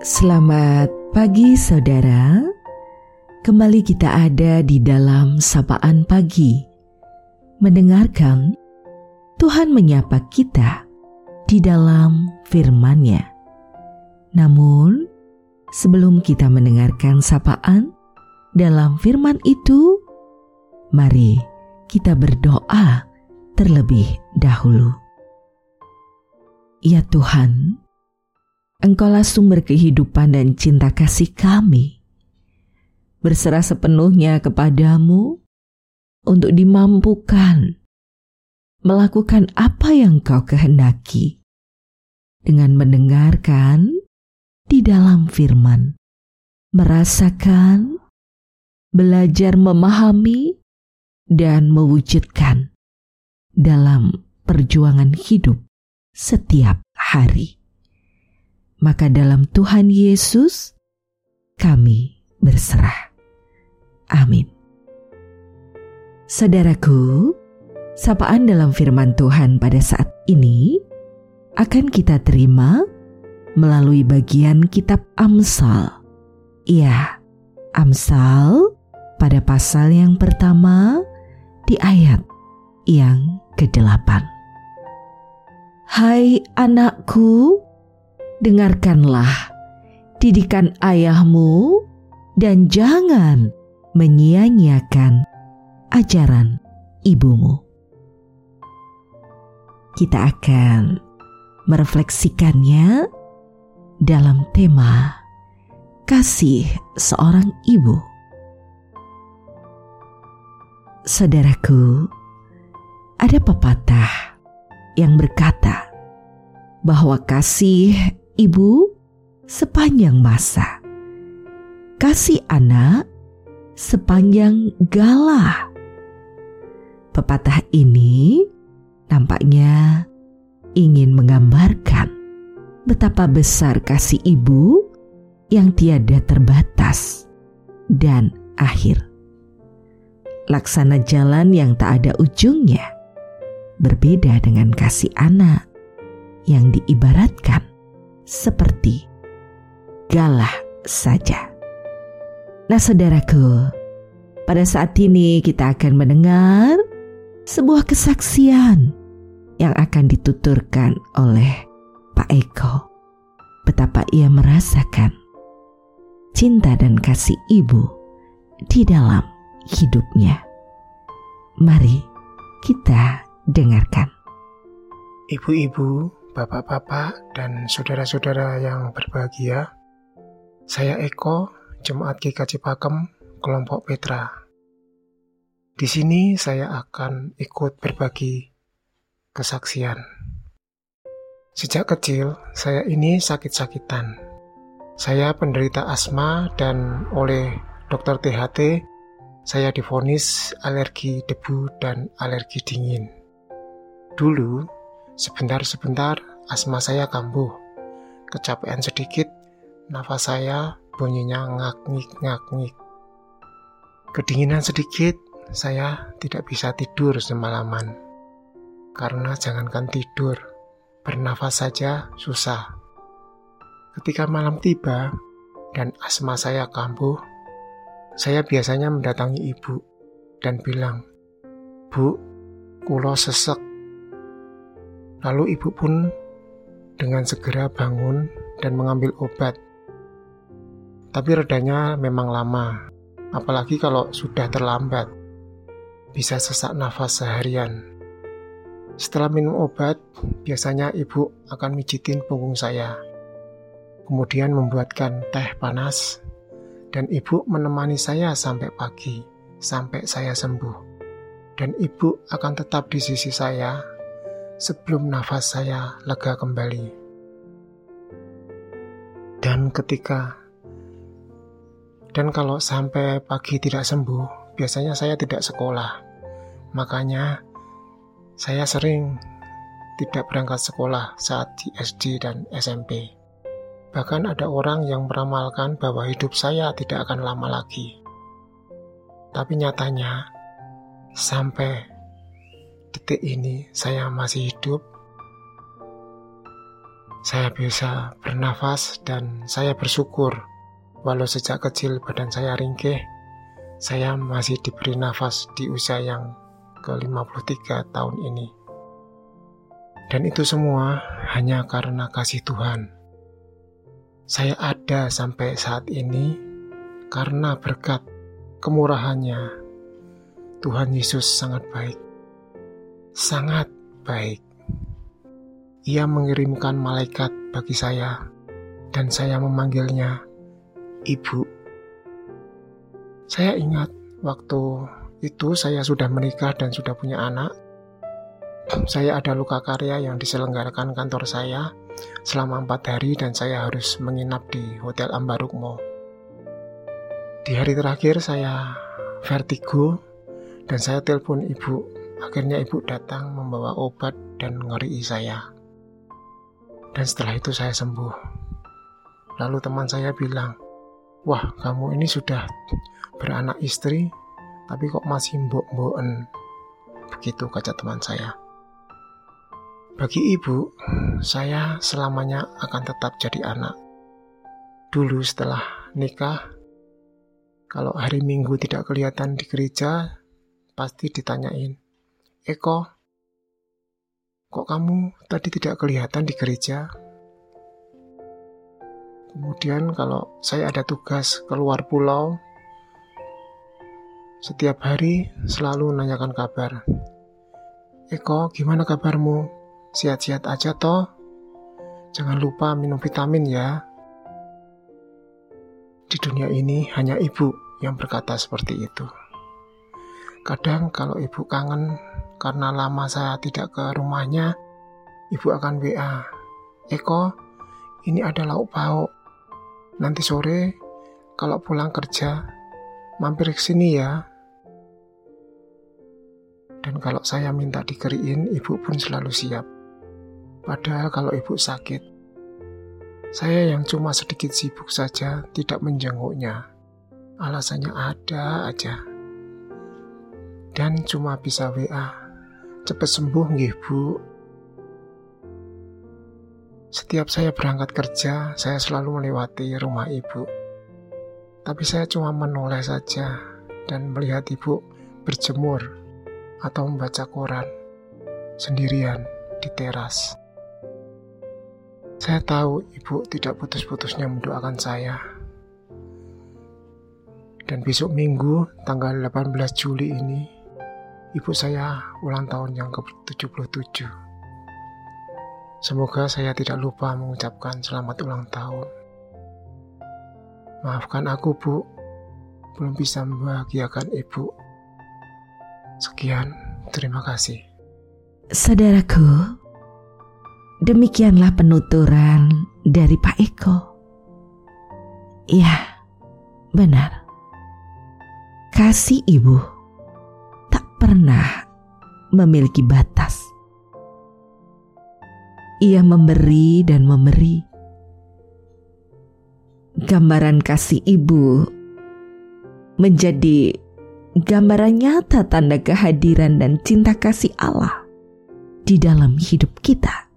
Selamat pagi saudara. Kembali kita ada di dalam sapaan pagi. Mendengarkan Tuhan menyapa kita di dalam firman-Nya. Namun, sebelum kita mendengarkan sapaan dalam firman itu, mari kita berdoa terlebih dahulu. Ya Tuhan, Engkaulah sumber kehidupan dan cinta kasih kami. Berserah sepenuhnya kepadamu untuk dimampukan melakukan apa yang kau kehendaki dengan mendengarkan di dalam firman, merasakan, belajar memahami, dan mewujudkan dalam perjuangan hidup setiap hari maka dalam Tuhan Yesus kami berserah. Amin. Saudaraku, sapaan dalam firman Tuhan pada saat ini akan kita terima melalui bagian kitab Amsal. Ya, Amsal pada pasal yang pertama di ayat yang ke-8. Hai anakku, dengarkanlah didikan ayahmu dan jangan menyia-nyiakan ajaran ibumu. Kita akan merefleksikannya dalam tema kasih seorang ibu. Saudaraku, ada pepatah yang berkata bahwa kasih ibu sepanjang masa. Kasih anak sepanjang galah. Pepatah ini nampaknya ingin menggambarkan betapa besar kasih ibu yang tiada terbatas dan akhir. Laksana jalan yang tak ada ujungnya berbeda dengan kasih anak yang diibaratkan seperti galah saja. Nah, saudaraku, pada saat ini kita akan mendengar sebuah kesaksian yang akan dituturkan oleh Pak Eko. Betapa ia merasakan cinta dan kasih ibu di dalam hidupnya. Mari kita dengarkan. Ibu-ibu, Bapak-bapak dan saudara-saudara yang berbahagia, saya Eko, Jemaat GKJ Pakem, kelompok Petra. Di sini saya akan ikut berbagi kesaksian. Sejak kecil, saya ini sakit-sakitan. Saya penderita asma dan oleh dokter THT, saya difonis alergi debu dan alergi dingin. Dulu, Sebentar-sebentar asma saya kambuh. Kecapean sedikit, nafas saya bunyinya ngak-ngik-ngak-ngik. Kedinginan sedikit, saya tidak bisa tidur semalaman. Karena jangankan tidur, bernafas saja susah. Ketika malam tiba dan asma saya kambuh, saya biasanya mendatangi ibu dan bilang, Bu, kulo sesek Lalu ibu pun dengan segera bangun dan mengambil obat. Tapi redanya memang lama, apalagi kalau sudah terlambat. Bisa sesak nafas seharian. Setelah minum obat, biasanya ibu akan mijitin punggung saya. Kemudian membuatkan teh panas dan ibu menemani saya sampai pagi, sampai saya sembuh. Dan ibu akan tetap di sisi saya sebelum nafas saya lega kembali. Dan ketika dan kalau sampai pagi tidak sembuh, biasanya saya tidak sekolah. Makanya saya sering tidak berangkat sekolah saat di SD dan SMP. Bahkan ada orang yang meramalkan bahwa hidup saya tidak akan lama lagi. Tapi nyatanya, sampai detik ini saya masih hidup Saya bisa bernafas dan saya bersyukur walau sejak kecil badan saya ringkih, saya masih diberi nafas di usia yang ke-53 tahun ini. Dan itu semua hanya karena kasih Tuhan. Saya ada sampai saat ini karena berkat kemurahannya. Tuhan Yesus sangat baik. Sangat baik. Ia mengirimkan malaikat bagi saya, dan saya memanggilnya Ibu. Saya ingat waktu itu saya sudah menikah dan sudah punya anak. Saya ada luka karya yang diselenggarakan kantor saya selama empat hari dan saya harus menginap di Hotel Ambarukmo. Di hari terakhir saya vertigo dan saya telepon ibu. Akhirnya ibu datang membawa obat dan ngeri saya. Dan setelah itu saya sembuh. Lalu teman saya bilang, Wah kamu ini sudah beranak istri, tapi kok masih mbok-mboken. Begitu kata teman saya. Bagi ibu, saya selamanya akan tetap jadi anak. Dulu setelah nikah, kalau hari Minggu tidak kelihatan di gereja, pasti ditanyain, Eko, Kok kamu tadi tidak kelihatan di gereja? Kemudian kalau saya ada tugas keluar pulau, setiap hari selalu nanyakan kabar. Eko, gimana kabarmu? Sehat-sehat aja toh? Jangan lupa minum vitamin ya. Di dunia ini hanya ibu yang berkata seperti itu. Kadang kalau ibu kangen karena lama saya tidak ke rumahnya, ibu akan WA. Eko, ini ada lauk pauk. Nanti sore, kalau pulang kerja, mampir ke sini ya. Dan kalau saya minta dikeriin, ibu pun selalu siap. Padahal kalau ibu sakit, saya yang cuma sedikit sibuk saja tidak menjenguknya. Alasannya ada aja. Dan cuma bisa WA Cepat sembuh nggih, Bu. Setiap saya berangkat kerja, saya selalu melewati rumah ibu. Tapi saya cuma menoleh saja dan melihat ibu berjemur atau membaca koran sendirian di teras. Saya tahu ibu tidak putus-putusnya mendoakan saya. Dan besok minggu, tanggal 18 Juli ini, ibu saya ulang tahun yang ke-77. Semoga saya tidak lupa mengucapkan selamat ulang tahun. Maafkan aku, Bu. Belum bisa membahagiakan Ibu. Sekian, terima kasih. Saudaraku, demikianlah penuturan dari Pak Eko. Iya, benar. Kasih ibu pernah memiliki batas. Ia memberi dan memberi. Gambaran kasih ibu menjadi gambaran nyata tanda kehadiran dan cinta kasih Allah di dalam hidup kita,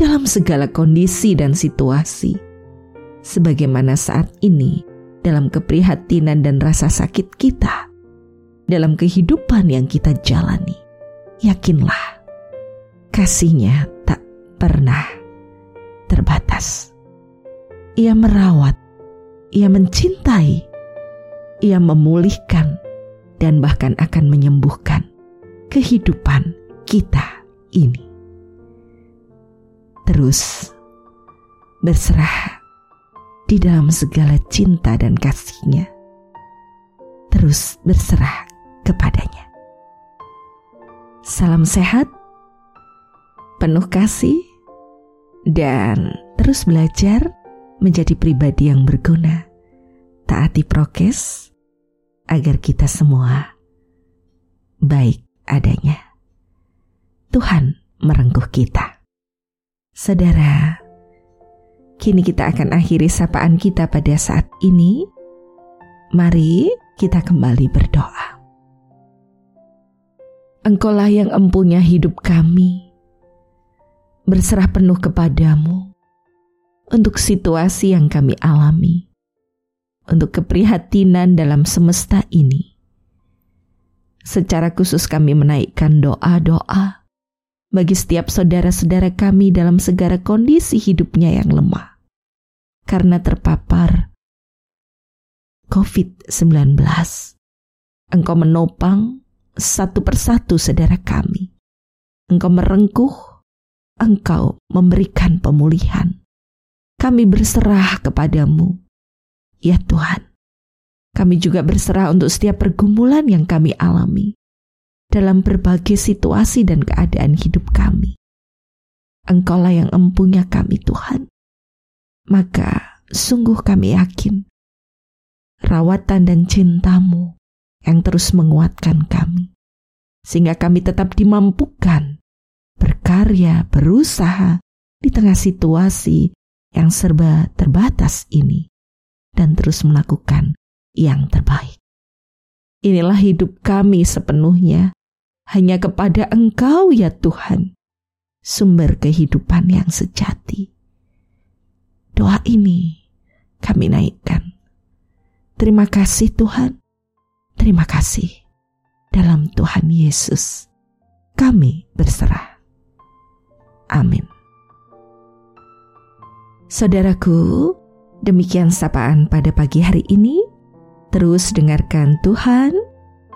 dalam segala kondisi dan situasi, sebagaimana saat ini dalam keprihatinan dan rasa sakit kita dalam kehidupan yang kita jalani. Yakinlah, kasihnya tak pernah terbatas. Ia merawat, ia mencintai, ia memulihkan, dan bahkan akan menyembuhkan kehidupan kita ini. Terus berserah di dalam segala cinta dan kasihnya. Terus berserah kepadanya. Salam sehat, penuh kasih, dan terus belajar menjadi pribadi yang berguna. Taati prokes agar kita semua baik adanya. Tuhan merengkuh kita. Saudara, kini kita akan akhiri sapaan kita pada saat ini. Mari kita kembali berdoa. Engkaulah yang empunya hidup kami. berserah penuh kepadamu untuk situasi yang kami alami, untuk keprihatinan dalam semesta ini. Secara khusus kami menaikkan doa-doa bagi setiap saudara-saudara kami dalam segala kondisi hidupnya yang lemah. Karena terpapar COVID-19. Engkau menopang satu persatu saudara kami. Engkau merengkuh, engkau memberikan pemulihan. Kami berserah kepadamu, ya Tuhan. Kami juga berserah untuk setiap pergumulan yang kami alami dalam berbagai situasi dan keadaan hidup kami. Engkaulah yang empunya kami Tuhan. Maka sungguh kami yakin rawatan dan cintamu yang terus menguatkan kami. Sehingga kami tetap dimampukan berkarya, berusaha di tengah situasi yang serba terbatas ini dan terus melakukan yang terbaik. Inilah hidup kami sepenuhnya hanya kepada Engkau ya Tuhan, sumber kehidupan yang sejati. Doa ini kami naikkan. Terima kasih Tuhan. Terima kasih. Dalam Tuhan Yesus kami berserah. Amin. Saudaraku, demikian sapaan pada pagi hari ini. Terus dengarkan Tuhan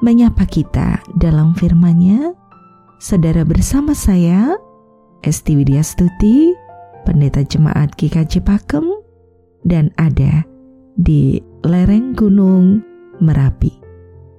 menyapa kita dalam firman-Nya. Saudara bersama saya, Esti Widya Stuti, Pendeta Jemaat GKJ Pakem, dan ada di lereng Gunung Merapi.